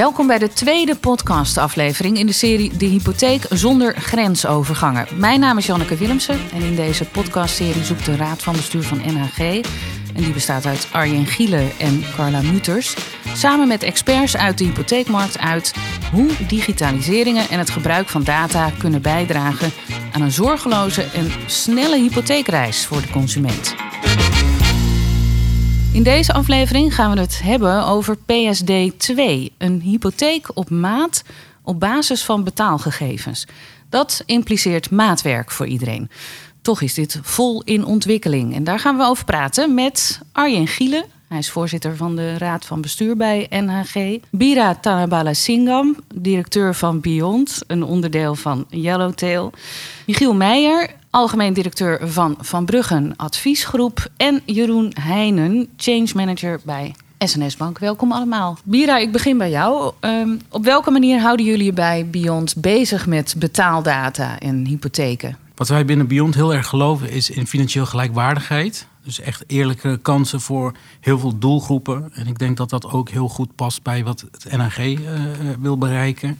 Welkom bij de tweede podcastaflevering in de serie De Hypotheek zonder grensovergangen. Mijn naam is Janneke Willemsen en in deze podcastserie zoekt de Raad van Bestuur van NHG, en die bestaat uit Arjen Gielen en Carla Muters, samen met experts uit de hypotheekmarkt uit hoe digitaliseringen en het gebruik van data kunnen bijdragen aan een zorgeloze en snelle hypotheekreis voor de consument. In deze aflevering gaan we het hebben over PSD 2, een hypotheek op maat op basis van betaalgegevens. Dat impliceert maatwerk voor iedereen. Toch is dit vol in ontwikkeling. En daar gaan we over praten met Arjen Gielen. Hij is voorzitter van de Raad van Bestuur bij NHG. Bira Tanabala Singam, directeur van Beyond, een onderdeel van Yellowtail. Michiel Meijer, algemeen directeur van Van Bruggen Adviesgroep. En Jeroen Heijnen, change manager bij SNS Bank. Welkom allemaal. Bira, ik begin bij jou. Ehm, op welke manier houden jullie je bij Beyond bezig met betaaldata en hypotheken? Wat wij binnen Beyond heel erg geloven is in financieel gelijkwaardigheid. Dus echt eerlijke kansen voor heel veel doelgroepen. En ik denk dat dat ook heel goed past bij wat het NHG uh, eh, wil bereiken.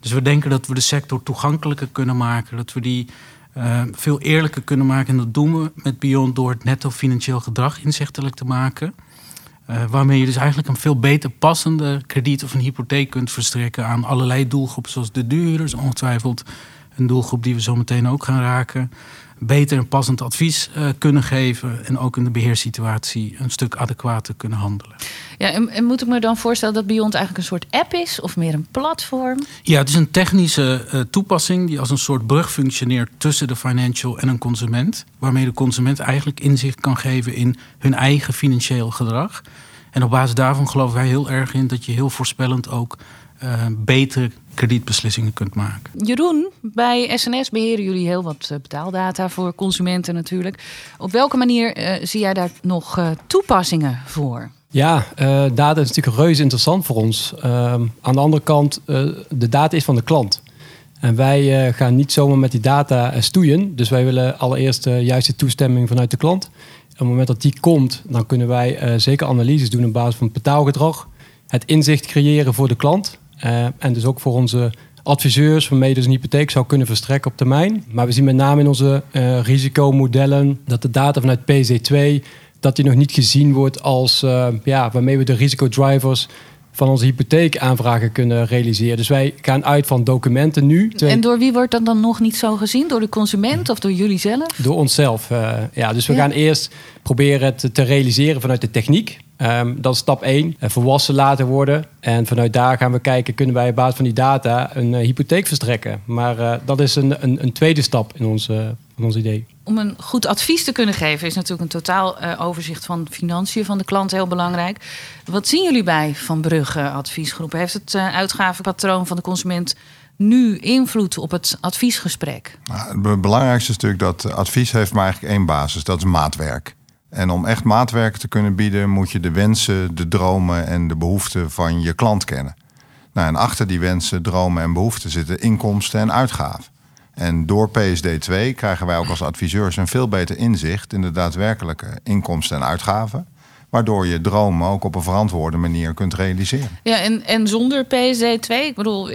Dus we denken dat we de sector toegankelijker kunnen maken. Dat we die uh, veel eerlijker kunnen maken. En dat doen we met Beyond door het netto financieel gedrag inzichtelijk te maken. Uh, waarmee je dus eigenlijk een veel beter passende krediet of een hypotheek kunt verstrekken aan allerlei doelgroepen, zoals de duurders, ongetwijfeld een doelgroep die we zo meteen ook gaan raken beter en passend advies uh, kunnen geven. En ook in de beheerssituatie een stuk adequater kunnen handelen. Ja, en, en, moet ik me dan voorstellen dat Beyond eigenlijk een soort app is of meer een platform? Ja, het is een technische uh, toepassing die als een soort brug functioneert tussen de financial en een consument. Waarmee de consument eigenlijk inzicht kan geven in hun eigen financieel gedrag. En op basis daarvan geloven wij heel erg in dat je heel voorspellend ook uh, betere kredietbeslissingen kunt maken. Jeroen, bij SNS beheren jullie heel wat eh, betaaldata voor consumenten natuurlijk. Op welke manier uh, zie jij daar nog uh, toepassingen voor? Ja, data is natuurlijk reuze interessant voor ons. Ehm, aan de andere kant, de data is van de klant. En wij gaan niet zomaar met die data stoeien. Dus wij willen allereerst de juiste toestemming vanuit de klant. Op het moment dat die komt, dan kunnen wij zeker analyses doen op basis van betaalgedrag. Het inzicht creëren voor de klant. Uh, en dus ook voor onze adviseurs, waarmee je dus een hypotheek zou kunnen verstrekken op termijn. Maar we zien met name in onze uh, risicomodellen dat de data vanuit PSD2 dat die nog niet gezien wordt als uh, ja, waarmee we de risicodrivers van onze hypotheekaanvragen kunnen realiseren. Dus wij gaan uit van documenten nu. En door wie wordt dat dan nog niet zo gezien? Door de consument of door jullie zelf? Door onszelf. Uh, ja, dus we gaan eerst proberen het te realiseren vanuit de techniek. Um, dat is stap 1. Volwassen laten worden. En vanuit daar gaan we kijken, kunnen wij op basis van die data een uh, hypotheek verstrekken. Maar uh, dat is een, een, een, tweede stap in ons, uh, in ons idee. Om een goed advies te kunnen geven is natuurlijk een totaal overzicht van financiën van de klant heel belangrijk. Wat zien jullie bij Van Brugge adviesgroepen? Heeft het uitgavenpatroon van de consument nu invloed op het adviesgesprek? Nou, het belangrijkste is natuurlijk dat advies heeft maar eigenlijk één basis. Dat is maatwerk. En om echt maatwerk te kunnen bieden, moet je de wensen, de dromen en de behoeften van je klant kennen. Nou, en achter die wensen, dromen en behoeften zitten inkomsten en uitgaven. En door PSD2 krijgen wij ook als adviseurs een veel beter inzicht in de daadwerkelijke inkomsten en uitgaven waardoor je dromen ook op een verantwoorde manier kunt realiseren. Ja, en, en zonder PSD2, ik bedoel,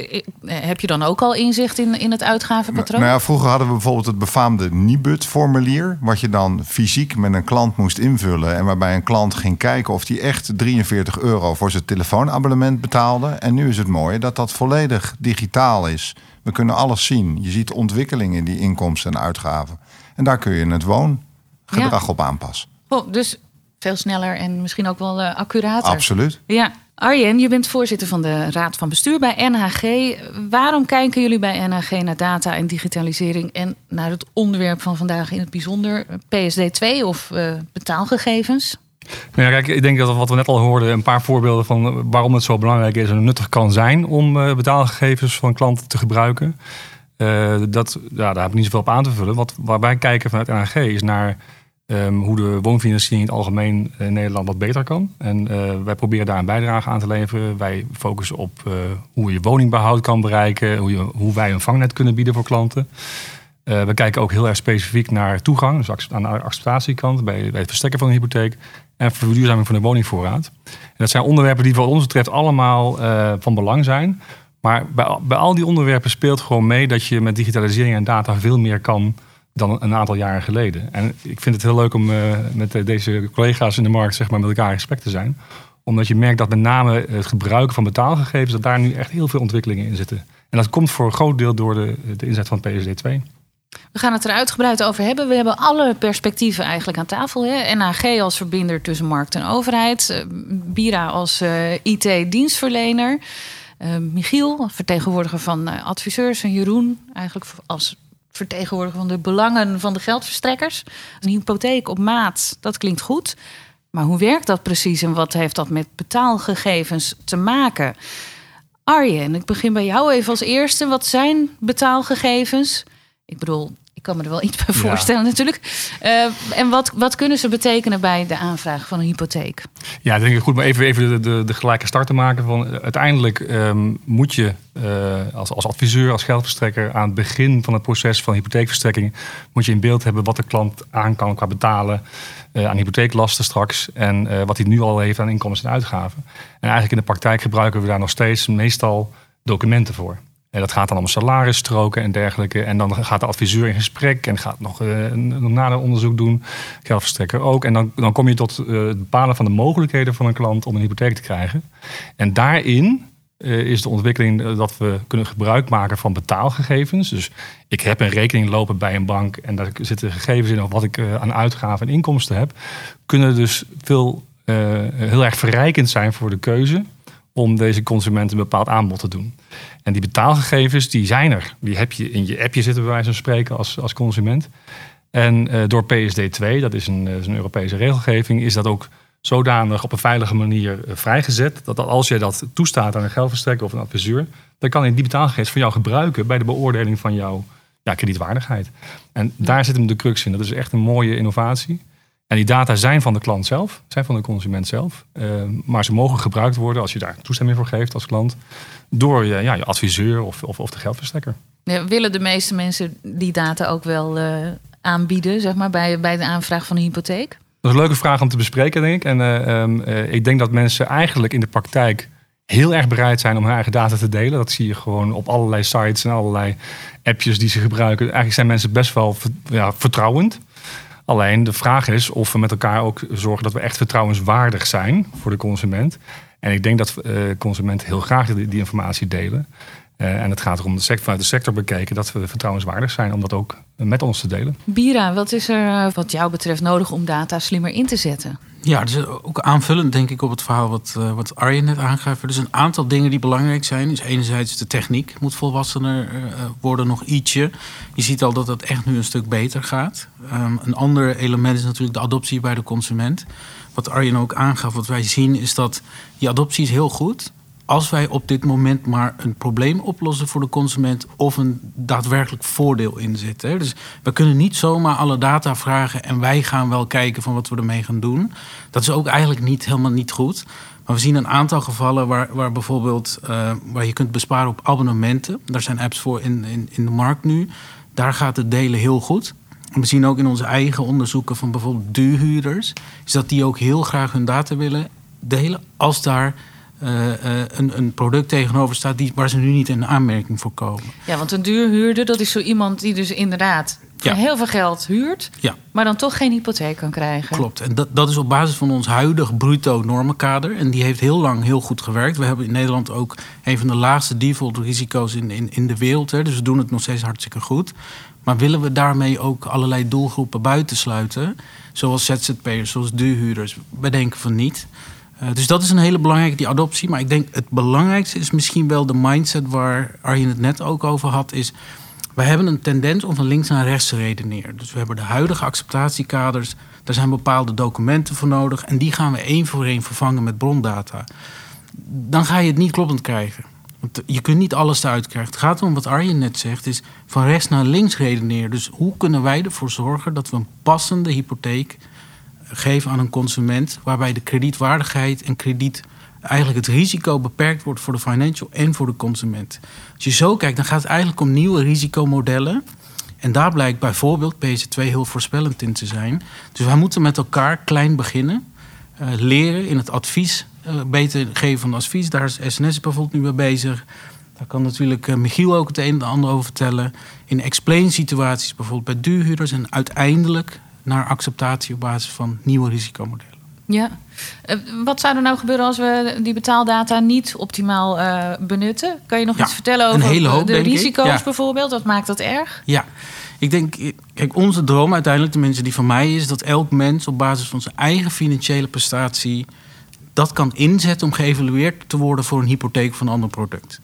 heb je dan ook al inzicht in, in het uitgavenpatroon? Nou ja, vroeger hadden we bijvoorbeeld het befaamde Nibud-formulier, wat je dan fysiek met een klant moest invullen en waarbij een klant ging kijken of hij echt 43 euro voor zijn telefoonabonnement betaalde. En nu is het mooie dat dat volledig digitaal is. We kunnen alles zien. Je ziet ontwikkeling in die inkomsten en uitgaven. En daar kun je het woongedrag op aanpassen. Oh, dus veel sneller en misschien ook wel uh, accurater. Absoluut. Ja. Arjen, je bent voorzitter van de Raad van Bestuur bij NHG. Waarom kijken jullie bij NHG naar data en digitalisering en naar het onderwerp van vandaag in het bijzonder PSD2 of uh, betaalgegevens? Nou ja, kijk, ik denk dat wat we net al hoorden, een paar voorbeelden van waarom het zo belangrijk is en nuttig kan zijn om uh, betaalgegevens van klanten te gebruiken. Uh, dat, ja, daar heb ik niet zoveel op aan te vullen. Wat, waar wij kijken vanuit NHG is naar Ehm, hoe de woonfinanciering in het algemeen in Nederland wat beter kan. En uh, wij proberen daar een bijdrage aan te leveren. Wij focussen op uh, hoe je woningbehoud kan bereiken, hoe, je, hoe wij een vangnet kunnen bieden voor klanten. We kijken ook heel erg specifiek naar toegang, dus aan de acceptatiekant bij, het verstrekken van een hypotheek en verduurzaming van de woningvoorraad. En dat zijn onderwerpen die wat ons betreft allemaal van belang zijn. Maar bij, bij al die onderwerpen speelt gewoon mee dat je met digitalisering en data veel meer kan dan een aantal jaren geleden. En ik vind het heel leuk om uh, met deze collega's in de markt zeg maar, met elkaar in gesprek te zijn. Omdat je merkt dat met name het gebruiken van betaalgegevens, dat daar nu echt heel veel ontwikkelingen in zitten. En dat komt voor een groot deel door de, de inzet van PSD2. We gaan het er uitgebreid over hebben. We hebben alle perspectieven eigenlijk aan tafel. Hè? NAG als verbinder tussen markt en overheid. Uh, Bira als IT-dienstverlener. Uh, Michiel, vertegenwoordiger van adviseurs. En Jeroen eigenlijk als vertegenwoordiger van de belangen van de geldverstrekkers. Een hypotheek op maat, dat klinkt goed. Maar hoe werkt dat precies en wat heeft dat met betaalgegevens te maken? Arjen, ik begin bij jou even als eerste. Wat zijn betaalgegevens? Ik bedoel, ik kan me er wel iets bij voorstellen natuurlijk. Uh, en wat, wat kunnen ze betekenen bij de aanvraag van een hypotheek? Ja, ik denk ik goed maar even, even de, de, de gelijke start te maken. Van, eh, uiteindelijk um, moet je uh, als, als adviseur, als geldverstrekker... aan het begin van het proces van hypotheekverstrekking... moet je in beeld hebben wat de klant aan kan qua betalen... Uh, aan hypotheeklasten straks... en wat hij nu al heeft aan inkomsten en uitgaven. En eigenlijk in de praktijk gebruiken we daar nog steeds meestal documenten voor. En dat gaat dan om salarisstroken en dergelijke. En dan gaat de adviseur in gesprek en gaat nog uh, een nader onderzoek doen. Geldverstrekker ook. En dan, dan kom je tot uh, het bepalen van de mogelijkheden van een klant om een hypotheek te krijgen. En daarin uh, is de ontwikkeling dat we kunnen gebruik maken van betaalgegevens. Dus ik heb een rekening lopen bij een bank en daar zitten gegevens in over wat ik aan uitgaven en inkomsten heb. Kunnen dus veel heel erg verrijkend zijn voor de keuze om deze consument een bepaald aanbod te doen. En die betaalgegevens, die zijn er. Die heb je in je appje zitten, bij wijze van spreken, als, als consument. En uh, door PSD2, dat is een, is een, Europese regelgeving, is dat ook zodanig op een veilige manier uh, vrijgezet. Dat, als je dat toestaat aan een geldverstrekker of een adviseur, dan kan hij die betaalgegevens voor jou gebruiken bij de beoordeling van jouw ja, kredietwaardigheid. En daar zit hem de crux in. Dat is echt een mooie innovatie. En die data zijn van de klant zelf, zijn van de consument zelf. Uh, maar ze mogen gebruikt worden als je daar toestemming voor geeft als klant. Door je, ja, je adviseur of, of, of de geldverstrekker. Ja, willen de meeste mensen die data ook wel uh, aanbieden, zeg maar, bij, bij de aanvraag van een hypotheek? Dat is een leuke vraag om te bespreken, denk ik. En uh, um, ik denk dat mensen eigenlijk in de praktijk heel erg bereid zijn om hun eigen data te delen. Dat zie je gewoon op allerlei sites en allerlei appjes die ze gebruiken. Eigenlijk zijn mensen best wel ja, vertrouwend. Alleen de vraag is of we met elkaar ook zorgen dat we echt vertrouwenswaardig zijn voor de consument. En ik denk dat uh, consumenten heel graag die informatie delen. Uh, en het gaat erom de sector, vanuit de sector bekeken dat we vertrouwenswaardig zijn om dat ook met ons te delen. Bira, wat is er eh, wat jou betreft nodig om data slimmer in te zetten? Ja, dus ook aanvullend denk ik op het verhaal wat, uh, wat Arjen net aangaf. Dus een aantal dingen die belangrijk zijn. Is enerzijds de techniek moet volwassener uh, worden, nog ietsje. Je ziet al dat het echt nu een stuk beter gaat. Um, een ander element is natuurlijk de adoptie bij de consument. Wat Arjen ook aangaf, wat wij zien is dat die adoptie is heel goed als wij op dit moment maar een probleem oplossen voor de consument of een daadwerkelijk voordeel inzetten. Dus we kunnen niet zomaar alle data vragen en wij gaan wel kijken van wat we ermee gaan doen. Dat is ook eigenlijk niet helemaal niet goed. Maar we zien een aantal gevallen waar, waar bijvoorbeeld uh, waar je kunt besparen op abonnementen. Daar zijn apps voor in, in, in de markt nu. Daar gaat het delen heel goed. we zien ook in onze eigen onderzoeken van bijvoorbeeld duurhuurders, is dat die ook heel graag hun data willen delen als daar uh, uh, een, een, product tegenover staat die, waar ze nu niet in aanmerking voor komen. Ja, want een duurhuurder, dat is zo iemand die dus inderdaad heel veel geld huurt, ja. maar dan toch geen hypotheek kan krijgen. Klopt, en dat, dat is op basis van ons huidig bruto normenkader. En die heeft heel lang heel goed gewerkt. We hebben in Nederland ook een van de laagste default risico's in, in, in de wereld. Hè, dus we doen het nog steeds hartstikke goed. Maar willen we daarmee ook allerlei doelgroepen buitensluiten? Zoals ZZP'ers, zoals duurhuurders? Wij denken van niet. Uh, dus dat is een hele belangrijke, die adoptie. Maar ik denk het belangrijkste is misschien wel de mindset waar Arjen het net ook over had. Is we hebben een tendens om van links naar rechts te redeneren. Dus we hebben de huidige acceptatiekaders. Daar zijn bepaalde documenten voor nodig. En die gaan we één voor één vervangen met brondata. Dan ga je het niet kloppend krijgen. Want je kunt niet alles eruit krijgen. Het gaat om wat Arjen net zegt, is van rechts naar links redeneren. Dus hoe kunnen wij ervoor zorgen dat we een passende hypotheek geven aan een consument, waarbij de kredietwaardigheid en krediet eigenlijk het risico beperkt wordt voor de financial en voor de consument. Als je zo kijkt, dan gaat het eigenlijk om nieuwe risicomodellen En daar blijkt bijvoorbeeld PC2 heel voorspellend in te zijn. Dus wij moeten met elkaar klein beginnen. Uh, leren in het advies, uh, beter geven van advies. Daar is SNS bijvoorbeeld nu mee bezig. Daar kan natuurlijk uh, Michiel ook het een en ander over vertellen. In explain situaties, bijvoorbeeld bij duurhuurders. En uiteindelijk naar acceptatie op basis van nieuwe risicomodellen. Ja. Uh, wat zou er nou gebeuren als we die betaaldata niet optimaal uh, benutten? Kan je nog ja, iets vertellen over hoop, de risico's ja. bijvoorbeeld? Wat maakt dat erg? Ja, ik denk, kijk, onze droom uiteindelijk, de mensen die van mij is, dat elk mens op basis van zijn eigen financiële prestatie dat kan inzetten om geëvalueerd te worden voor een hypotheek van een ander product.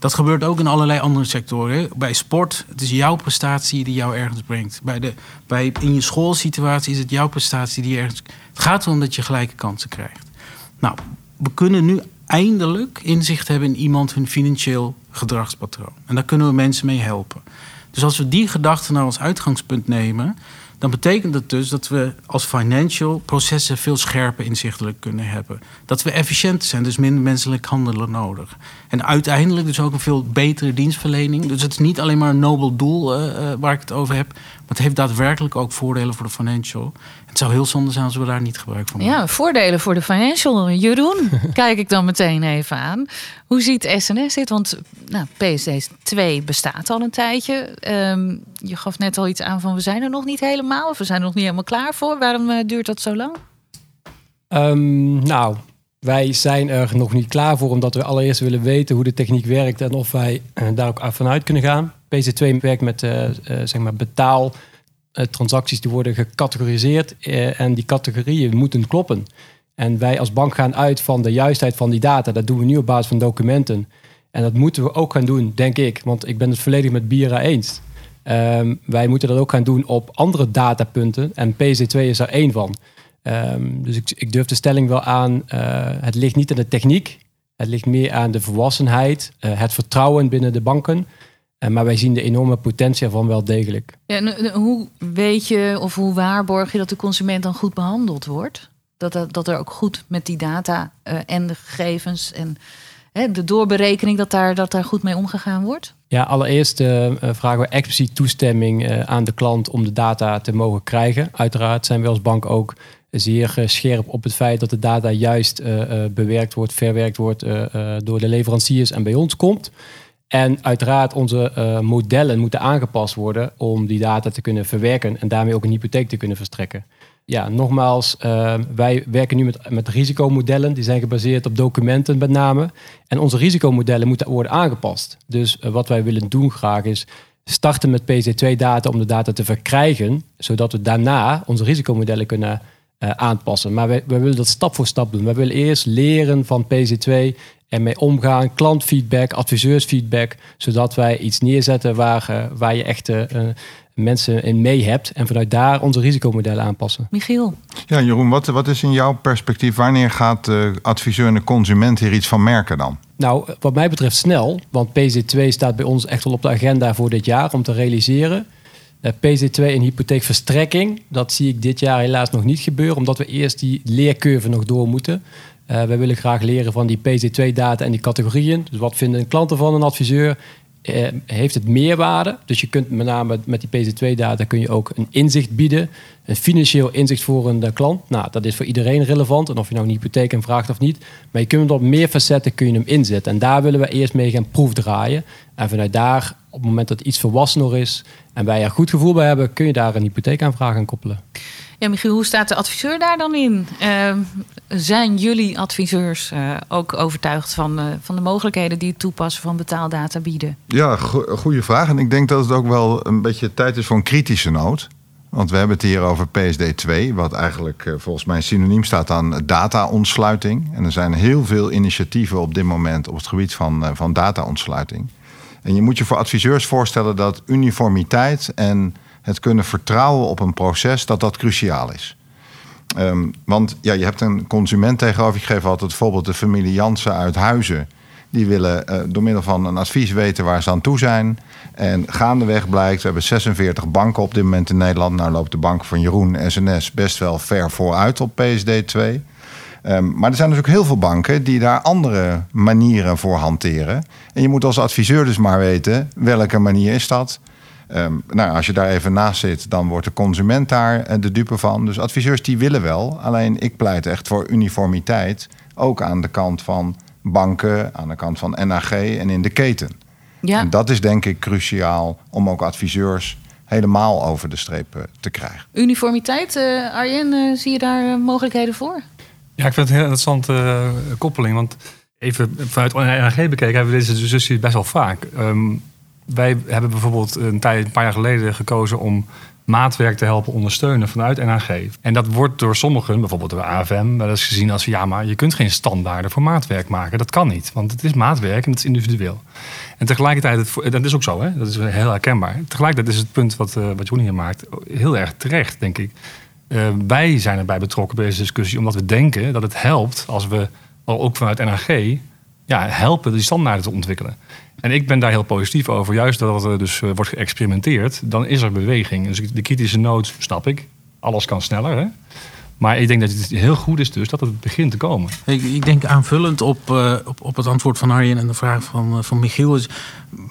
Dat gebeurt ook in allerlei andere sectoren. Bij sport, het is jouw prestatie die jou ergens brengt. Bij de, bij, in je schoolsituatie is het jouw prestatie die ergens... Het gaat erom dat je gelijke kansen krijgt. Nou, we kunnen nu eindelijk inzicht hebben in iemand hun financieel gedragspatroon. En daar kunnen we mensen mee helpen. Dus als we die gedachte naar ons uitgangspunt nemen, dan betekent dat dus dat we als financial processen veel scherper inzichtelijk kunnen hebben. Dat we efficiënter zijn, dus minder menselijk handelen nodig. En uiteindelijk dus ook een veel betere dienstverlening. Dus het is niet alleen maar een nobel doel uh, uh, waar ik het over heb, het heeft daadwerkelijk ook voordelen voor de financial. Het zou heel zonde zijn als we daar niet gebruik van maken. Ja, voordelen voor de financial. Jeroen, kijk ik dan meteen even aan. Hoe ziet SNS dit? Want nou, PSD 2 bestaat al een tijdje. Um, je gaf net al iets aan van we zijn er nog niet helemaal. Of we zijn er nog niet helemaal klaar voor. Waarom uh, duurt dat zo lang? Um, nou, wij zijn er nog niet klaar voor. Omdat we allereerst willen weten hoe de techniek werkt. En of wij uh, daar ook vanuit kunnen gaan. PC2 werkt met uh, zeg maar betaal uh, transacties die worden gecategoriseerd en die categorieën moeten kloppen. En wij als bank gaan uit van de juistheid van die data. Dat doen we nu op basis van documenten. En dat moeten we ook gaan doen, denk ik. Want ik ben het volledig met Bira eens. Um, wij moeten dat ook gaan doen op andere datapunten. En PC2 is daar één van. Um, dus ik, ik, durf de stelling wel aan. Het ligt niet aan de techniek. Het ligt meer aan de volwassenheid. het vertrouwen binnen de banken. Maar wij zien de enorme potentie ervan wel degelijk. Ja, en hoe weet je of hoe waarborg je dat de consument dan goed behandeld wordt? Dat, dat, dat er ook goed met die data uh, en de gegevens en hè, de doorberekening, dat daar, dat daar goed mee omgegaan wordt? Ja, allereerst uh, vragen we expliciet toestemming uh, aan de klant om de data te mogen krijgen. Uiteraard zijn we als bank ook zeer scherp op het feit dat de data juist bewerkt wordt, verwerkt wordt door de leveranciers en bij ons komt. En uiteraard onze uh, modellen moeten aangepast worden om die data te kunnen verwerken en daarmee ook een hypotheek te kunnen verstrekken. Ja, nogmaals, uh, wij werken nu met, met risicomodellen. Die zijn gebaseerd op documenten met name. En onze risicomodellen moeten worden aangepast. Dus uh, wat wij willen doen graag is starten met PC2-data om de data te verkrijgen, zodat we daarna onze risicomodellen kunnen aanpassen. Maar wij, wij willen dat stap voor stap doen. We willen eerst leren van PC2 en mee omgaan, klantfeedback, adviseursfeedback, zodat wij iets neerzetten waar, uh, waar je echt uh, mensen in mee hebt en vanuit daar onze risicomodellen aanpassen. Michiel. Ja, Jeroen, wat, wat is in jouw perspectief, wanneer gaat de adviseur en de consument hier iets van merken dan? Nou, wat mij betreft snel, want PZ2 staat bij ons echt wel op de agenda voor dit jaar om te realiseren. Uh, PZ2 en hypotheekverstrekking, dat zie ik dit jaar helaas nog niet gebeuren, omdat we eerst die leercurve nog door moeten. Uh, wij willen graag leren van die PC2-data en die categorieën. Dus wat vinden klanten van een adviseur? Uh, heeft het meerwaarde? Dus je kunt met name met die PC2-data kun je ook een inzicht bieden. Een financieel inzicht voor een klant. Nou, dat is voor iedereen relevant. En of je nou een hypotheek hem vraagt of niet. Maar je kunt hem op meer facetten kun je hem inzetten. En daar willen we eerst mee gaan proefdraaien. En vanuit daar, op het moment dat iets volwassener is... en wij er goed gevoel bij hebben... kun je daar een hypotheekaanvraag aan koppelen. Ja, Michiel, hoe staat de adviseur daar dan in? Uh, zijn jullie adviseurs uh, ook overtuigd van, uh, van de mogelijkheden die het toepassen van betaaldata bieden? Ja, go goede vraag. En ik denk dat het ook wel een beetje tijd is voor een kritische noot. Want we hebben het hier over PSD2, wat eigenlijk uh, volgens mij synoniem staat aan data-ontsluiting. En er zijn heel veel initiatieven op dit moment op het gebied van, van data-ontsluiting. En je moet je voor adviseurs voorstellen dat uniformiteit en het kunnen vertrouwen op een proces, dat dat cruciaal is. Um, want ja, je hebt een consument tegenover. Ik geef altijd bijvoorbeeld de familie Jansen uit Huizen. Die willen uh, door middel van een advies weten waar ze aan toe zijn. En gaandeweg blijkt, we hebben 46 banken op dit moment in Nederland. Nou loopt de bank van Jeroen, SNS, best wel ver vooruit op PSD2. Um, maar er zijn dus ook heel veel banken die daar andere manieren voor hanteren. En je moet als adviseur dus maar weten welke manier is dat. Ehm, nou, als je daar even naast zit, dan wordt de consument daar eh, de dupe van. Dus adviseurs die willen wel. Alleen ik pleit echt voor uniformiteit. Ook aan de kant van banken, aan de kant van NAG en in de keten. Ja. En dat is denk ik cruciaal om ook adviseurs helemaal over de streep eh, te krijgen. Uniformiteit, eh, Arjen, zie je daar mogelijkheden voor? Ja, ik vind het een heel interessante eh, koppeling. Want even vanuit NRG bekeken hebben we deze discussie best wel vaak. Ehm, wij hebben bijvoorbeeld een, tijd, een paar jaar geleden gekozen om maatwerk te helpen ondersteunen vanuit NHG. En dat wordt door sommigen, bijvoorbeeld door AFM, wel eens gezien als ja, maar je kunt geen standaarden voor maatwerk maken. Dat kan niet, want het is maatwerk en het is individueel. En tegelijkertijd, dat is ook zo, hè? dat is heel herkenbaar. Tegelijkertijd is het punt wat, uh, wat hier maakt heel erg terecht, denk ik. Uh, wij zijn erbij betrokken bij deze discussie, omdat we denken dat het helpt als we ook vanuit NHG ja, helpen die standaarden te ontwikkelen. En ik ben daar heel positief over. Juist dat er dus uh, wordt geëxperimenteerd, dan is er beweging. Dus de kritische nood snap ik. Alles kan sneller. Hè? Maar ik denk dat het heel goed is dus dat het begint te komen. Ik, ik denk aanvullend op, uh, op, op het antwoord van Arjen en de vraag van, uh, van Michiel. Is,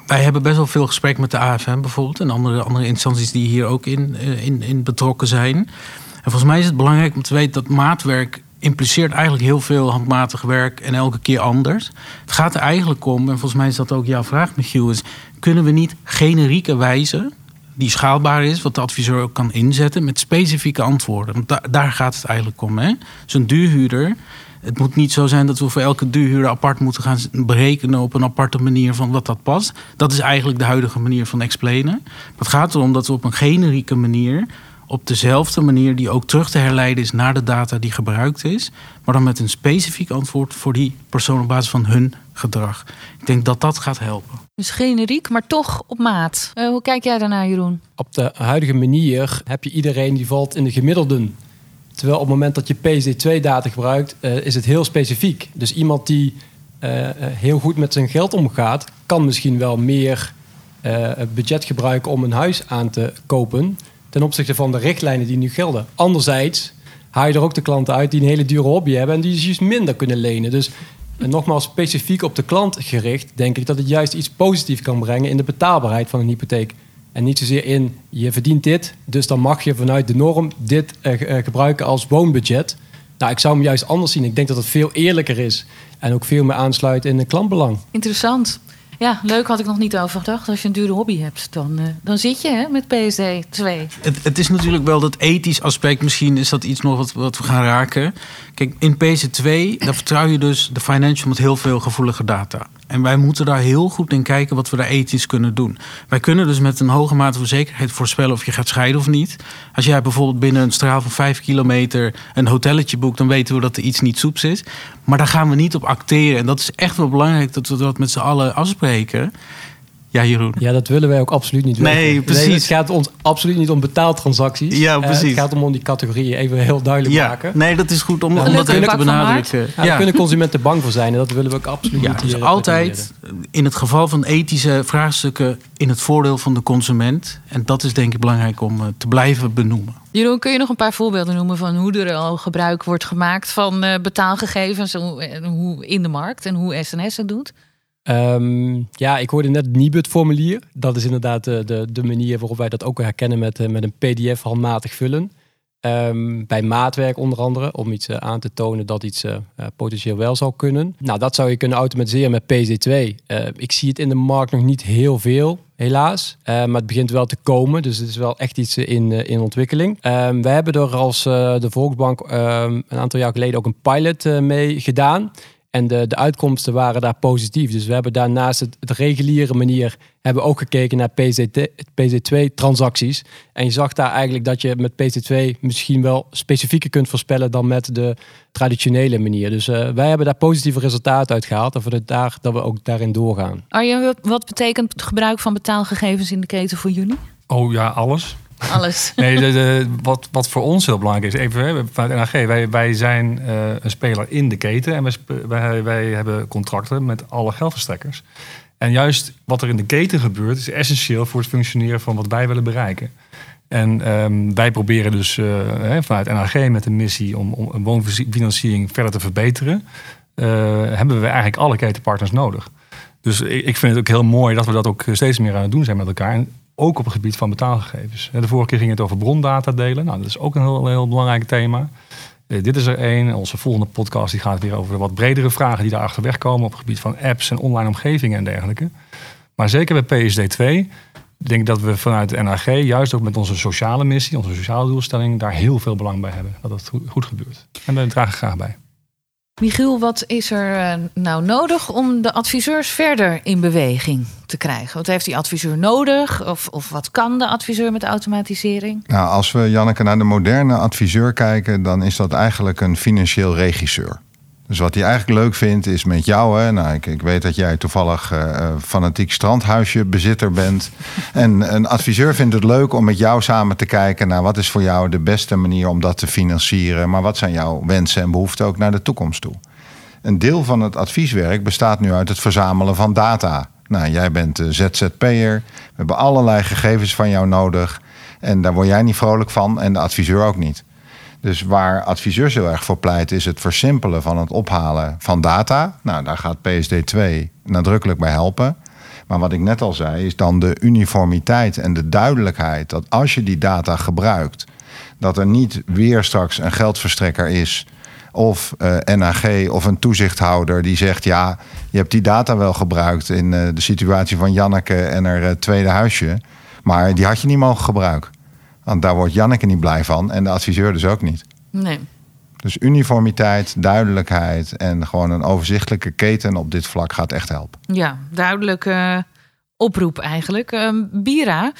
wij hebben best wel veel gesprek met de AFM bijvoorbeeld. En andere, andere instanties die hier ook in, in betrokken zijn. En volgens mij is het belangrijk om te weten dat maatwerk impliceert eigenlijk heel veel handmatig werk en elke keer anders. Het gaat er eigenlijk om, en volgens mij is dat ook jouw vraag, Michiel, kunnen we niet generieke wijze, die schaalbaar is, wat de adviseur ook kan inzetten, met specifieke antwoorden? Want da daar gaat het eigenlijk om. Zo'n duurhuurder. Het moet niet zo zijn dat we voor elke duurhuurder apart moeten gaan berekenen op een aparte manier van wat dat past. Dat is eigenlijk de huidige manier van explainen. Het gaat erom dat we op een generieke manier op dezelfde manier die ook terug te herleiden is naar de data die gebruikt is, maar dan met een specifiek antwoord voor die persoon op basis van hun gedrag. Ik denk dat dat gaat helpen. Dus generiek, maar toch op maat. Uh, hoe kijk jij daarnaar, Jeroen? Op de huidige manier heb je iedereen die valt in de gemiddelden. Terwijl op het moment dat je PSD2-data gebruikt, uh, is het heel specifiek. Dus iemand die uh, heel goed met zijn geld omgaat, kan misschien wel meer budget gebruiken om een huis aan te kopen ten opzichte van de richtlijnen die nu gelden. Anderzijds haal je er ook de klanten uit die een hele dure hobby hebben en die juist minder kunnen lenen. Dus nogmaals, specifiek op de klant gericht, denk ik dat het juist iets positiefs kan brengen in de betaalbaarheid van een hypotheek. En niet zozeer in je verdient dit, dus dan mag je vanuit de norm dit uh, gebruiken als woonbudget. Nou, ik zou hem juist anders zien. Ik denk dat het veel eerlijker is en ook veel meer aansluit in een klantbelang. Interessant. Ja, leuk had ik nog niet over gedacht. Als je een dure hobby hebt, dan, uh, dan zit je hè, met PSD 2. Het, het, is natuurlijk wel dat ethisch aspect. Misschien is dat iets nog wat, wat we gaan raken. Kijk, in PSD 2, daar vertrouw je dus de financial met heel veel gevoelige data. En wij moeten daar heel goed in kijken wat we daar ethisch kunnen doen. Wij kunnen dus met een hoge mate van zekerheid voorspellen of je gaat scheiden of niet. Als jij bijvoorbeeld binnen een straal van vijf kilometer een hotelletje boekt, dan weten we dat er iets niet soeps is. Maar daar gaan we niet op acteren. En dat is echt wel belangrijk dat we dat met z'n allen afspreken. Ja, Jeroen. Ja, dat willen wij ook absoluut niet Nee, weten. precies. Nee, het gaat ons absoluut niet om betaaltransacties. Ja, Uh, precies. het gaat om, om die categorieën even heel duidelijk Ja, maken. nee, dat is goed om, Ja, om dat even te benadrukken. Ja, daar kunnen consumenten bang voor zijn en dat willen we ook absoluut Ja, niet. dus hier altijd in het geval van ethische vraagstukken in het voordeel van de consument. En dat is denk ik belangrijk om uh, te blijven benoemen. Jeroen, kun je nog een paar voorbeelden noemen van hoe er al gebruik wordt gemaakt van uh, betaalgegevens hoe, hoe in de markt en hoe SNS het doet? Um, ja, ik hoorde net Nibud-formulier. Dat is inderdaad de, de, de, manier waarop wij dat ook herkennen met, met een PDF handmatig vullen. Um, bij maatwerk onder andere, om iets uh, aan te tonen dat iets potentieel wel zou kunnen. Nou, dat zou je kunnen automatiseren met PSD2. ik zie het in de markt nog niet heel veel, helaas. maar het begint wel te komen, dus het is wel echt iets in, in ontwikkeling. Um, wij hebben er als de Volksbank een aantal jaar geleden ook een pilot mee gedaan. En de, de uitkomsten waren daar positief. Dus we hebben daarnaast het, het reguliere manier hebben ook gekeken naar PC2-transacties. En je zag daar eigenlijk dat je met PC2 misschien wel specifieker kunt voorspellen dan met de traditionele manier. Dus uh, wij hebben daar positieve resultaten uit gehaald. En voor de daar dat we ook daarin doorgaan. Arjen, wat betekent het gebruik van betaalgegevens in de keten voor jullie? Oh ja, alles. Alles. nee, wat, wat voor ons heel belangrijk is, even vanuit NAG, wij, zijn uh, een speler in de keten en wij, wij, hebben contracten met alle geldverstrekkers. En juist wat er in de keten gebeurt, is essentieel voor het functioneren van wat wij willen bereiken. En um, wij proberen dus uh, vanuit NAG met de missie om, woonfinanciering verder te verbeteren, uh, hebben we eigenlijk alle ketenpartners nodig. Dus ik, ik vind het ook heel mooi dat we dat ook steeds meer aan het doen zijn met elkaar. En ook op het gebied van betaalgegevens. De vorige keer ging het over brondata delen. Nou, dat is ook een heel, heel belangrijk thema. Eh, dit is er één. Onze volgende podcast die gaat weer over de wat bredere vragen die daar achterweg komen op het gebied van apps en online omgevingen en dergelijke. Maar zeker bij PSD 2 denk ik dat we vanuit de NAG, juist ook met onze sociale missie, onze sociale doelstelling, daar heel veel belang bij hebben. Dat het goed gebeurt. En daar dragen graag bij. Michiel, wat is er eh, nou nodig om de adviseurs verder in beweging te krijgen? Wat heeft die adviseur nodig? Of, of wat kan de adviseur met automatisering? Nou, als we, Janneke, naar de moderne adviseur kijken, dan is dat eigenlijk een financieel regisseur. Dus wat hij eigenlijk leuk vindt is met jou. Hè, nou, ik, ik weet dat jij toevallig uh, fanatiek strandhuisje bezitter bent. En een adviseur vindt het leuk om met jou samen te kijken naar wat is voor jou de beste manier om dat te financieren. Maar wat zijn jouw wensen en behoeften ook naar de toekomst toe? Een deel van het advieswerk bestaat nu uit het verzamelen van data. Nou, jij bent ZZP'er. We hebben allerlei gegevens van jou nodig. En daar word jij niet vrolijk van en de adviseur ook niet. Dus waar adviseurs heel erg voor pleiten, is het versimpelen van het ophalen van data. Nou, daar gaat PSD2 nadrukkelijk bij helpen. Maar wat ik net al zei, is dan de uniformiteit en de duidelijkheid dat als je die data gebruikt, dat er niet weer straks een geldverstrekker is of uh, eh, NAG of een toezichthouder die zegt: ja, je hebt die data wel gebruikt in uh, de situatie van Janneke en haar uh, tweede huisje, maar die had je niet mogen gebruiken. Want daar wordt Janneke niet blij van en de adviseur dus ook niet. Nee. Dus uniformiteit, duidelijkheid en gewoon een overzichtelijke keten op dit vlak gaat echt helpen. Ja, duidelijke oproep eigenlijk. Uh, Bira,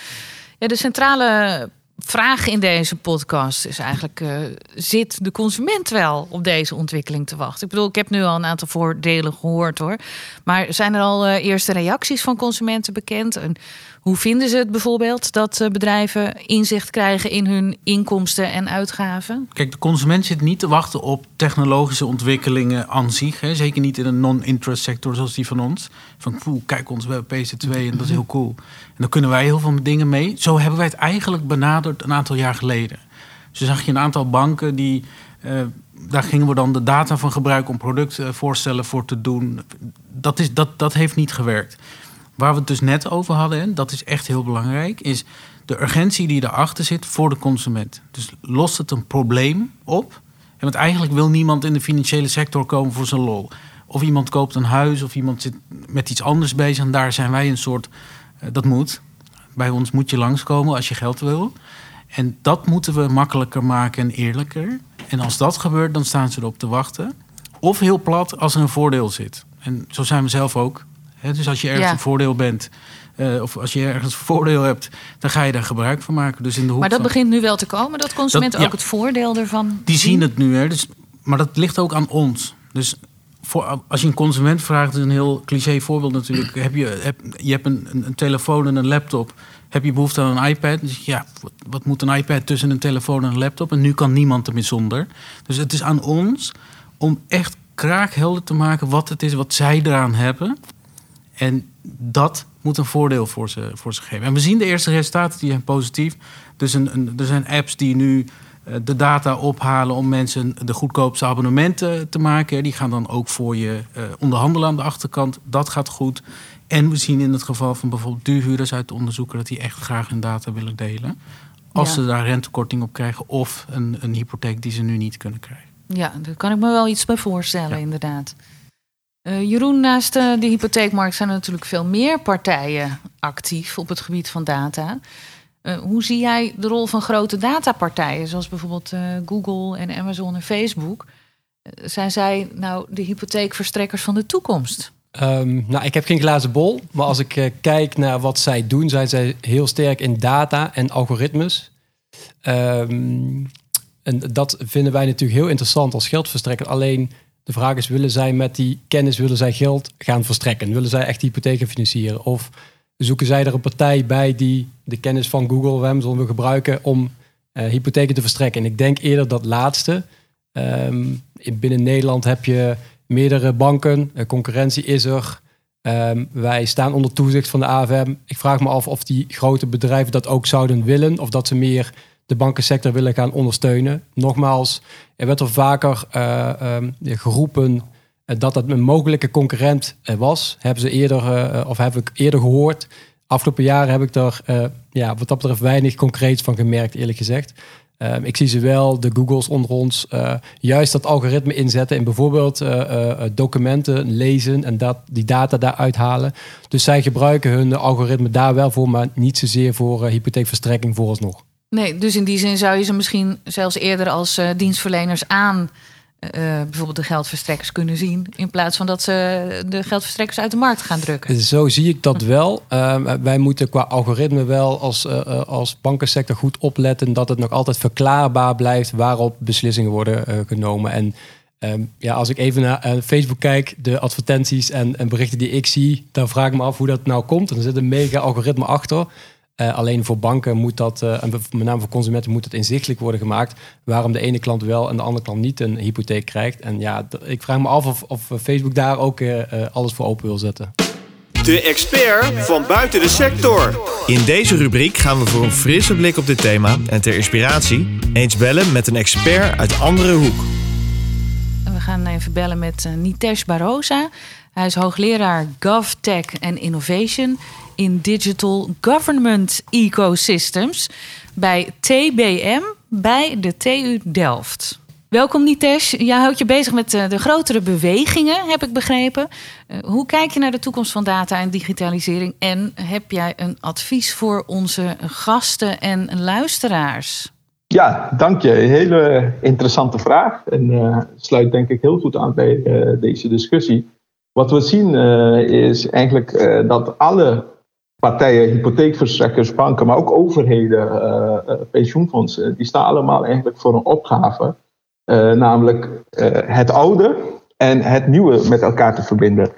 ja, de centrale vraag in deze podcast is eigenlijk: uh, zit de consument wel op deze ontwikkeling te wachten? Ik bedoel, ik heb nu al een aantal voordelen gehoord hoor. Maar zijn er al uh, eerste reacties van consumenten bekend? En hoe vinden ze het bijvoorbeeld dat eh, bedrijven inzicht krijgen in hun inkomsten en uitgaven? Kijk, de consument zit niet te wachten op technologische ontwikkelingen aan zich. Hè. Zeker niet in een non-interest sector zoals die van ons. Van poeh, kijk ons, we hebben PC2 en dat is heel cool. En dan kunnen wij heel veel dingen mee. Zo hebben wij het eigenlijk benaderd een aantal jaar geleden. Dus zag je een aantal banken die. Uh, daar gingen we dan de data van gebruiken om productvoorstellen voor te doen. Dat, is, dat, dat heeft niet gewerkt. Waar we het dus net over hadden, en dat is echt heel belangrijk, is de urgentie die erachter zit voor de consument. Dus lost het een probleem op? En want eigenlijk wil niemand in de financiële sector komen voor zijn lol. Of iemand koopt een huis of iemand zit met iets anders bezig. En daar zijn wij een soort, uh, dat moet. Bij ons moet je langskomen als je geld wil. En dat moeten we makkelijker maken en eerlijker. En als dat gebeurt, dan staan ze erop te wachten. Of heel plat als er een voordeel zit. En zo zijn we zelf ook dus als je ergens een voordeel bent, uh, of als je ergens een voordeel hebt, dan ga je daar gebruik van maken. Dus in de hoek maar dat begint nu wel te komen, dat consumenten ook het voordeel ervan Die zien, het nu, hè. Dus, maar dat ligt ook aan ons. Dus voor, als je een consument vraagt, is een heel cliché voorbeeld natuurlijk. Heb je, heb, je hebt een, een, telefoon en een laptop. Heb je behoefte aan een iPad? Dus ja, wat, wat, moet een iPad tussen een telefoon en een laptop? En nu kan niemand ermee zonder. Dus het is aan ons om echt kraakhelder te maken wat het is wat zij eraan hebben. En dat moet een voordeel voor ze, voor ze geven. En we zien de eerste resultaten, die zijn positief. Dus een, een, er zijn apps die nu eh, de data ophalen om mensen de goedkoopste abonnementen te maken. Die gaan dan ook voor je uh, onderhandelen aan de achterkant. Dat gaat goed. En we zien in het geval van bijvoorbeeld duurhuurders uit de onderzoeken... dat die echt graag hun data willen delen. Als ze daar rentekorting op krijgen of een, een hypotheek die ze nu niet kunnen krijgen. Ja, daar kan ik me wel iets bij voorstellen, inderdaad. Uh, Jeroen, naast uh, de hypotheekmarkt zijn er natuurlijk veel meer partijen actief op het gebied van data. Uh, hoe zie jij de rol van grote datapartijen, zoals bijvoorbeeld Google en Amazon en Facebook? zijn zij nou de hypotheekverstrekkers van de toekomst? Um, nou, ik heb geen glazen bol, maar als ik kijk naar wat zij doen, zijn zij heel sterk in data en algoritmes. Um, en dat vinden wij natuurlijk heel interessant als geldverstrekker. Alleen de vraag is, willen zij met die kennis, willen zij geld gaan verstrekken? Willen zij echt hypotheken financieren? Of zoeken zij er een partij bij die de kennis van Google of Amazon wil gebruiken om uh, hypotheken te verstrekken? En ik denk eerder dat laatste. Um, binnen Nederland heb je meerdere banken, uh, concurrentie is er. Um, wij staan onder toezicht van de AFM. Ik vraag me af of die grote bedrijven dat ook zouden willen. Of dat ze meer de bankensector willen gaan ondersteunen. Nogmaals, er werd er vaker uh, um, geroepen dat dat een mogelijke concurrent was. Hebben ze eerder, of heb ik eerder gehoord. Afgelopen jaren heb ik daar ja, wat dat betreft weinig concreets van gemerkt, eerlijk gezegd. Ehm, ik zie ze wel, de Googles onder ons, juist dat algoritme inzetten in bijvoorbeeld documenten lezen en dat, die data daaruit halen. Dus zij gebruiken hun algoritme daar wel voor, maar niet zozeer voor hypotheekverstrekking vooralsnog. Nee, dus in die zin zou je ze misschien zelfs eerder als uh, dienstverleners aan uh, bijvoorbeeld de geldverstrekkers kunnen zien. In plaats van dat ze de geldverstrekkers uit de markt gaan drukken. Zo zie ik dat wel. Uh, wij moeten qua algoritme wel als, als bankensector goed opletten dat het nog altijd verklaarbaar blijft waarop beslissingen worden genomen. En um, ja, als ik even naar Facebook kijk, de advertenties en, en, berichten die ik zie, dan vraag ik me af hoe dat nou komt. En er zit een mega algoritme achter. Uh, alleen voor banken moet dat, uh, en met name voor consumenten, moet het inzichtelijk worden gemaakt. Waarom de ene klant wel en de andere klant niet een hypotheek krijgt. En ja, ik vraag me af of, of Facebook daar ook uh, alles voor open wil zetten. De expert van buiten de sector. In deze rubriek gaan we voor een frisse blik op dit thema en ter inspiratie eens bellen met een expert uit andere hoek. We gaan even bellen met Nitesh Barosa. Hij is hoogleraar GovTech en Innovation in Digital Government Ecosystems bij TBM bij de TU Delft. Welkom Nitesh. Jij houdt je bezig met eh, de grotere bewegingen, heb ik begrepen. Eh, hoe kijk je naar de toekomst van data en digitalisering? En heb jij een advies voor onze gasten en luisteraars? Ja, dank je. Hele interessante vraag. En uh, sluit denk ik heel goed aan bij deze discussie. Wat we zien is eigenlijk dat alle partijen, hypotheekverstrekkers, banken, maar ook overheden, uh, pensioenfondsen, die staan allemaal eigenlijk voor een opgave. Uh, namelijk het oude en het nieuwe met elkaar te verbinden.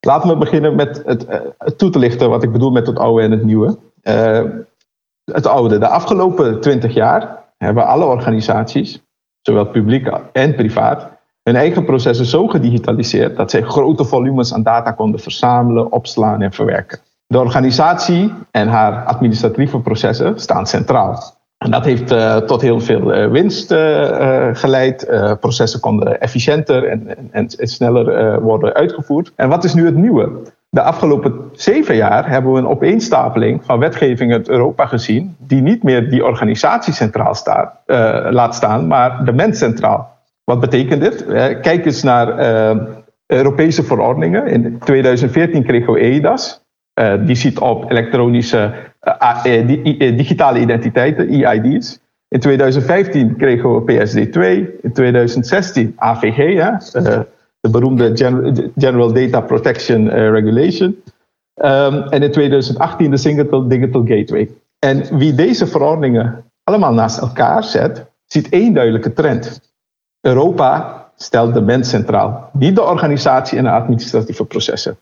Laten we beginnen met het, het toe te lichten wat ik bedoel met het oude en het nieuwe. het oude. De afgelopen twintig jaar hebben alle organisaties, zowel publiek en privaat, hun eigen processen zo gedigitaliseerd dat zij grote volumes aan data konden verzamelen, opslaan en verwerken. De organisatie en haar administratieve processen staan centraal. En dat heeft uh, tot heel veel uh, winst uh, geleid. processen konden efficiënter en, en, en sneller worden uitgevoerd. En wat is nu het nieuwe? De afgelopen zeven jaar hebben we een opeenstapeling van wetgeving uit Europa gezien, die niet meer die organisatie centraal staat, laat staan, maar de mens centraal. Wat betekent dit? kijk eens naar Europese verordeningen. In 2014 kregen we EIDAS. Uh, die ziet op elektronische uh, digitale identiteiten, EID's. In 2015 kregen we PSD2, in 2016 AVG, ja, de beroemde General Data Protection Regulation. Um, en in 2018 de Single Digital Gateway. En wie deze verordeningen allemaal naast elkaar zet, ziet één duidelijke trend. Europa stelt de mens centraal, niet de organisatie en de administratieve processen.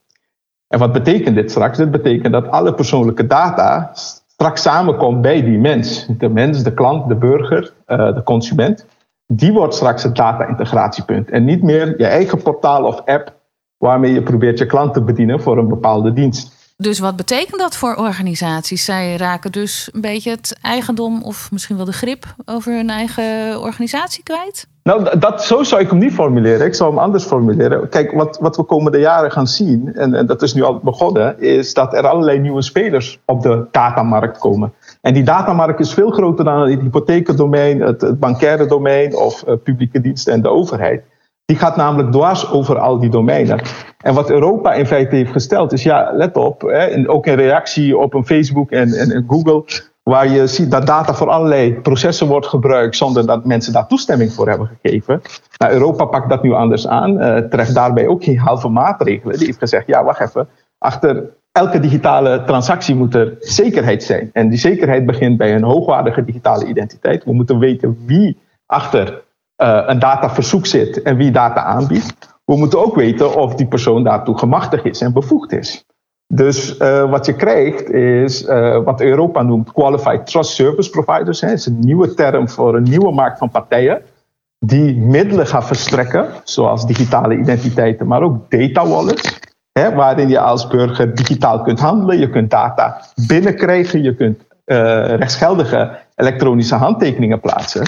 En wat betekent dit straks? Dit betekent dat alle persoonlijke data straks samenkomt bij die mens. De mens, de klant, de burger, uh, de consument. Die wordt straks het data-integratiepunt. En niet meer je eigen portaal of app waarmee je probeert je klant te bedienen voor een bepaalde dienst. Dus wat betekent dat voor organisaties? Zij raken dus een beetje het eigendom of misschien wel de grip over hun eigen organisatie kwijt? Nou, dat, zo zou ik hem niet formuleren. Ik zou hem anders formuleren. Kijk, wat, wat we komende jaren gaan zien, en, en dat is nu al begonnen, is dat er allerlei nieuwe spelers op de datamarkt komen. En die datamarkt is veel groter dan het hypotheekdomein, het, het bankaire domein of uh, publieke diensten en de overheid. Die gaat namelijk dwars over al die domeinen. En wat Europa in feite heeft gesteld is, ja, let op, hè, ook in reactie op een Facebook en, en, en Google, waar je ziet dat data voor allerlei processen wordt gebruikt zonder dat mensen daar toestemming voor hebben gegeven. Nou, Europa pakt dat nu anders aan, uh, treft daarbij ook geen halve maatregelen. Die heeft gezegd, ja, wacht even, achter elke digitale transactie moet er zekerheid zijn. En die zekerheid begint bij een hoogwaardige digitale identiteit. We moeten weten wie achter uh, een dataverzoek zit en wie data aanbiedt. We moeten ook weten of die persoon daartoe gemachtigd is en bevoegd is. Dus uh, wat je krijgt is uh, wat Europa noemt Qualified Trust Service Providers. Dat is een nieuwe term voor een nieuwe markt van partijen die middelen gaan verstrekken, zoals digitale identiteiten, maar ook data wallets. Hè, waarin je als burger digitaal kunt handelen, je kunt data binnenkrijgen, je kunt rechtsgeldige elektronische handtekeningen plaatsen.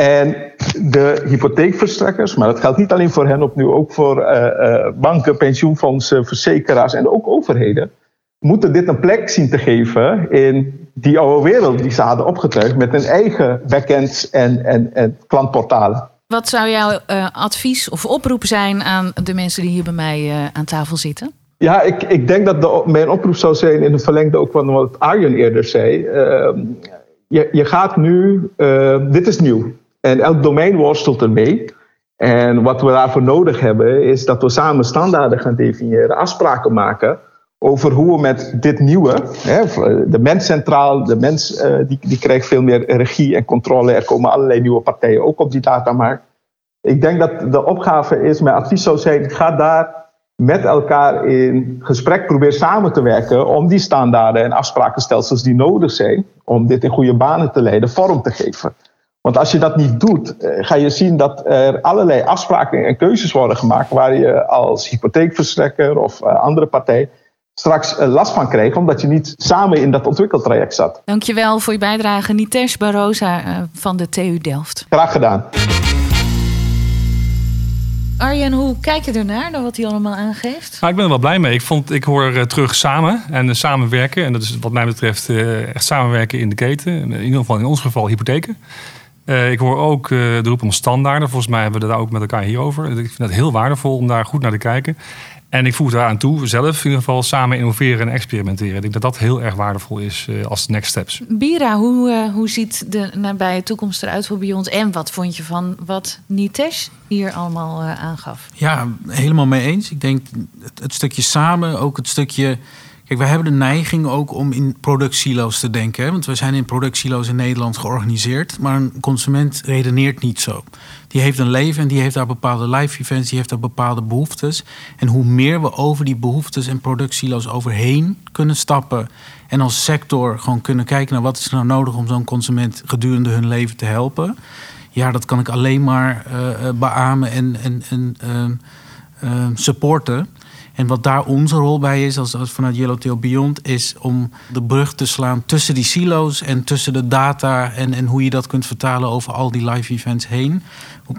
En de hypotheekverstrekkers, maar dat geldt niet alleen voor hen opnieuw, ook voor uh, uh, banken, pensioenfondsen, verzekeraars en ook overheden, moeten dit een plek zien te geven in die oude wereld die ze hadden opgetuigd met hun eigen backends en, en, en klantportalen. Wat zou jouw uh, advies of oproep zijn aan de mensen die hier bij mij aan tafel zitten? Ja, ik, ik denk dat de, mijn oproep zou zijn in het verlengde ook van wat Arjen eerder zei. Uh, je, je gaat nu, dit is nieuw. En elk domein worstelt ermee. En wat we daarvoor nodig hebben, is dat we samen standaarden gaan definiëren, afspraken maken over hoe we met dit nieuwe, hè, de mens centraal, de mens uh, die, die krijgt veel meer regie en controle. Er komen allerlei nieuwe partijen ook op die datamarkt. Ik denk dat de opgave is, mijn advies zou zijn, ga daar met elkaar in gesprek, probeer samen te werken om die standaarden en afsprakenstelsels die nodig zijn, om dit in goede banen te leiden, vorm te geven. Want als je dat niet doet, eh, ga je zien dat er allerlei afspraken en keuzes worden gemaakt waar je als hypotheekverstrekker of eh, andere partij straks eh, last van kreeg, omdat je niet samen in dat ontwikkeltraject zat. Dankjewel voor je bijdrage, Nitesh Barosa van de TU Delft. Graag gedaan. Arjen, hoe kijk je ernaar, naar wat hij allemaal aangeeft? Nou, ik ben er wel blij mee. Ik, vond, ik hoor terug samen en samenwerken. En dat is wat mij betreft echt samenwerken in de keten. In ieder geval in ons geval hypotheken. Uh, ik hoor ook uh, de roep om standaarden. Volgens mij hebben we daar ook met elkaar hierover. Ik vind het heel waardevol om daar goed naar te kijken. En ik voeg daaraan toe, zelf in ieder geval samen innoveren en experimenteren. Ik denk dat dat heel erg waardevol is uh, als next steps. Bira, hoe, hoe ziet de nabije toekomst eruit voor Beyond? En wat vond je van wat Nitesh hier allemaal aangaf? Ja, helemaal mee eens. Ik denk het, het stukje samen, ook het stukje Kijk, wij hebben de neiging ook om in productsilo's te denken. Want we zijn in productsilo's in Nederland georganiseerd. Maar een consument redeneert niet zo. Die heeft een leven en die heeft daar bepaalde live events, die heeft daar bepaalde behoeftes. En hoe meer we over die behoeftes en productsilo's overheen kunnen stappen. En als sector gewoon kunnen kijken naar wat is er nou nodig om zo'n consument gedurende hun leven te helpen. Ja, dat kan ik alleen maar uh, beamen en, en, en uh, supporten. En wat daar onze rol bij is, als, als vanuit Yellowtail Beyond, is om de brug te slaan tussen die silo's en tussen de data en, en hoe je dat kunt vertalen over al die live events heen.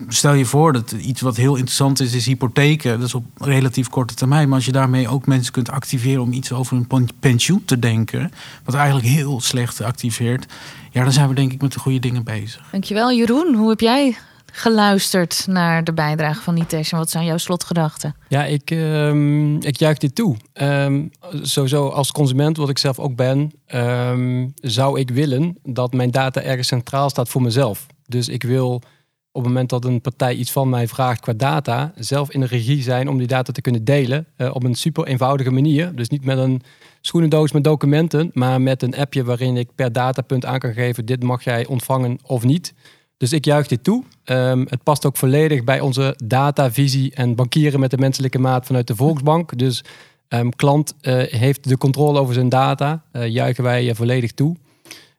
Stel je voor dat iets wat heel interessant is, is hypotheken. Dat is op relatief korte termijn. Maar als je daarmee ook mensen kunt activeren om iets over hun pensioen te denken, wat eigenlijk heel slecht activeert, ja, dan zijn we denk ik met de goede dingen bezig. Dankjewel, Jeroen. Hoe heb jij geluisterd naar de bijdrage van Nitesh? En wat zijn jouw slotgedachten? Ja, ik, um, ik juich dit toe. Um, sowieso als consument, wat ik zelf ook ben, um, zou ik willen dat mijn data ergens centraal staat voor mezelf. Dus ik wil op het moment dat een partij iets van mij vraagt qua data, zelf in de regie zijn om die data te kunnen delen uh, op een super eenvoudige manier. Dus niet met een schoenendoos met documenten, maar met een appje waarin ik per datapunt aan kan geven: dit mag jij ontvangen of niet. Dus ik juich dit toe. Um, het past ook volledig bij onze datavisie en bankieren met de menselijke maat vanuit de Volksbank. Dus um, klant uh, heeft de controle over zijn data, uh, juichen wij uh, volledig toe.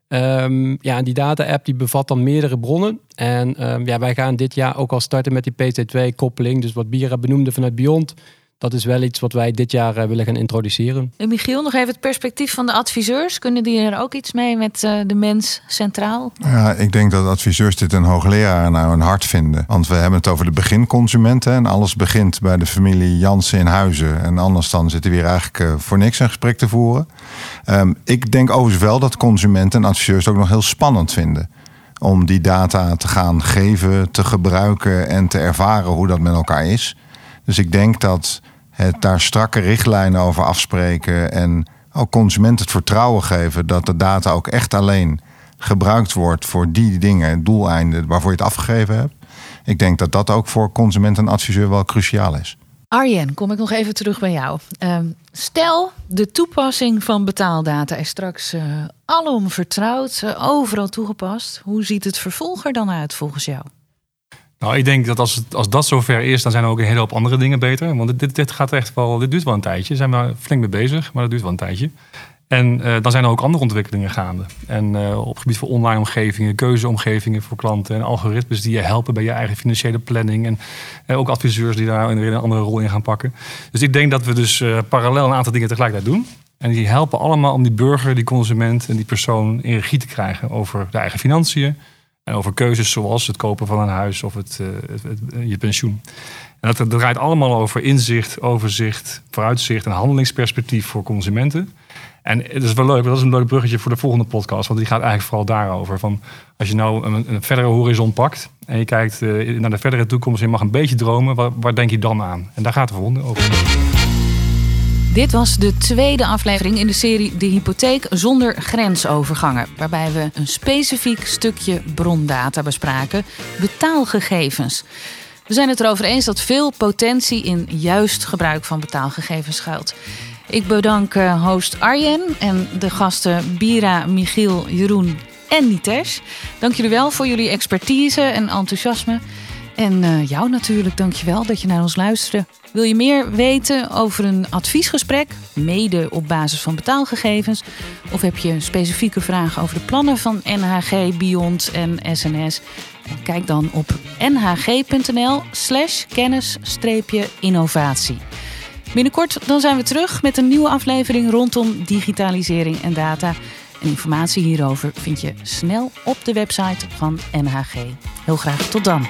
Um, ja, en die data-app die bevat dan meerdere bronnen. En ja, wij gaan dit jaar ook al starten met die PC2-koppeling. Dus wat Bira benoemde vanuit Beyond dat is wel iets wat wij dit jaar uh, willen gaan introduceren. En Michiel, nog even het perspectief van de adviseurs. Kunnen die er ook iets mee met uh, de mens centraal? Ja, ik denk dat adviseurs dit een hoogleraar nou een hart vinden. Want we hebben het over de beginconsumenten. En alles begint bij de familie Jansen in Huizen. En anders dan zitten we hier eigenlijk uh, voor niks een gesprek te voeren. Um, ik denk overigens wel dat consumenten en adviseurs ook nog heel spannend vinden om die data te gaan geven, te gebruiken en te ervaren hoe dat met elkaar is. Dus ik denk dat het daar strakke richtlijnen over afspreken en ook consumenten het vertrouwen geven dat de data ook echt alleen gebruikt wordt voor die dingen, doeleinden waarvoor je het afgegeven hebt. Ik denk dat dat ook voor consument en adviseur wel cruciaal is. Arjen, kom ik nog even terug bij jou. Uh, stel, de toepassing van betaaldata is straks uh, alom vertrouwd, uh, overal toegepast. Hoe ziet het vervolg er dan uit volgens jou? Nou, ik denk dat als, het, als dat zover is, dan zijn er ook een hele hoop andere dingen beter. Want dit, dit gaat echt wel, dit duurt wel een tijdje. Daar zijn we flink mee bezig, maar dat duurt wel een tijdje. En uh, dan zijn er ook andere ontwikkelingen gaande. En uh, op gebied van online omgevingen, keuzeomgevingen voor klanten en algoritmes die je helpen bij je eigen financiële planning. En uh, ook adviseurs die daar een andere rol in gaan pakken. Dus ik denk dat we dus parallel een aantal dingen tegelijkertijd doen. En die helpen allemaal om die burger, die consument en die persoon in regie te krijgen over de eigen financiën, en over keuzes zoals het kopen van een huis of het, het, het, je pensioen. En dat, draait allemaal over inzicht, overzicht, vooruitzicht en handelingsperspectief voor consumenten. En het is wel leuk, dat is een leuk bruggetje voor de volgende podcast. Want die gaat eigenlijk vooral daarover. Van als je nou een, verdere horizon pakt en je kijkt eh, naar de verdere toekomst je mag een beetje dromen, waar, waar denk je dan aan? En daar gaat de volgende over. Dit was de tweede aflevering in de serie De Hypotheek zonder grensovergangen. Waarbij we een specifiek stukje brondata bespraken: betaalgegevens. We zijn het erover eens dat veel potentie in juist gebruik van betaalgegevens schuilt. Ik bedank eh, host Arjen en de gasten Bira, Michiel, Jeroen en Nitesh. Dank jullie wel voor jullie expertise en enthousiasme. En uh, jou natuurlijk, dankjewel dat je naar ons luisterde. Wil je meer weten over een adviesgesprek, mede op basis van betaalgegevens? Of heb je specifieke vragen over de plannen van NHG, Beyond en SNS? Kijk dan op nhg.nl slash kennis-innovatie. Binnenkort dan zijn we terug met een nieuwe aflevering rondom digitalisering en data. Informatie hierover vind je snel op de website van NHG. Heel graag tot dan.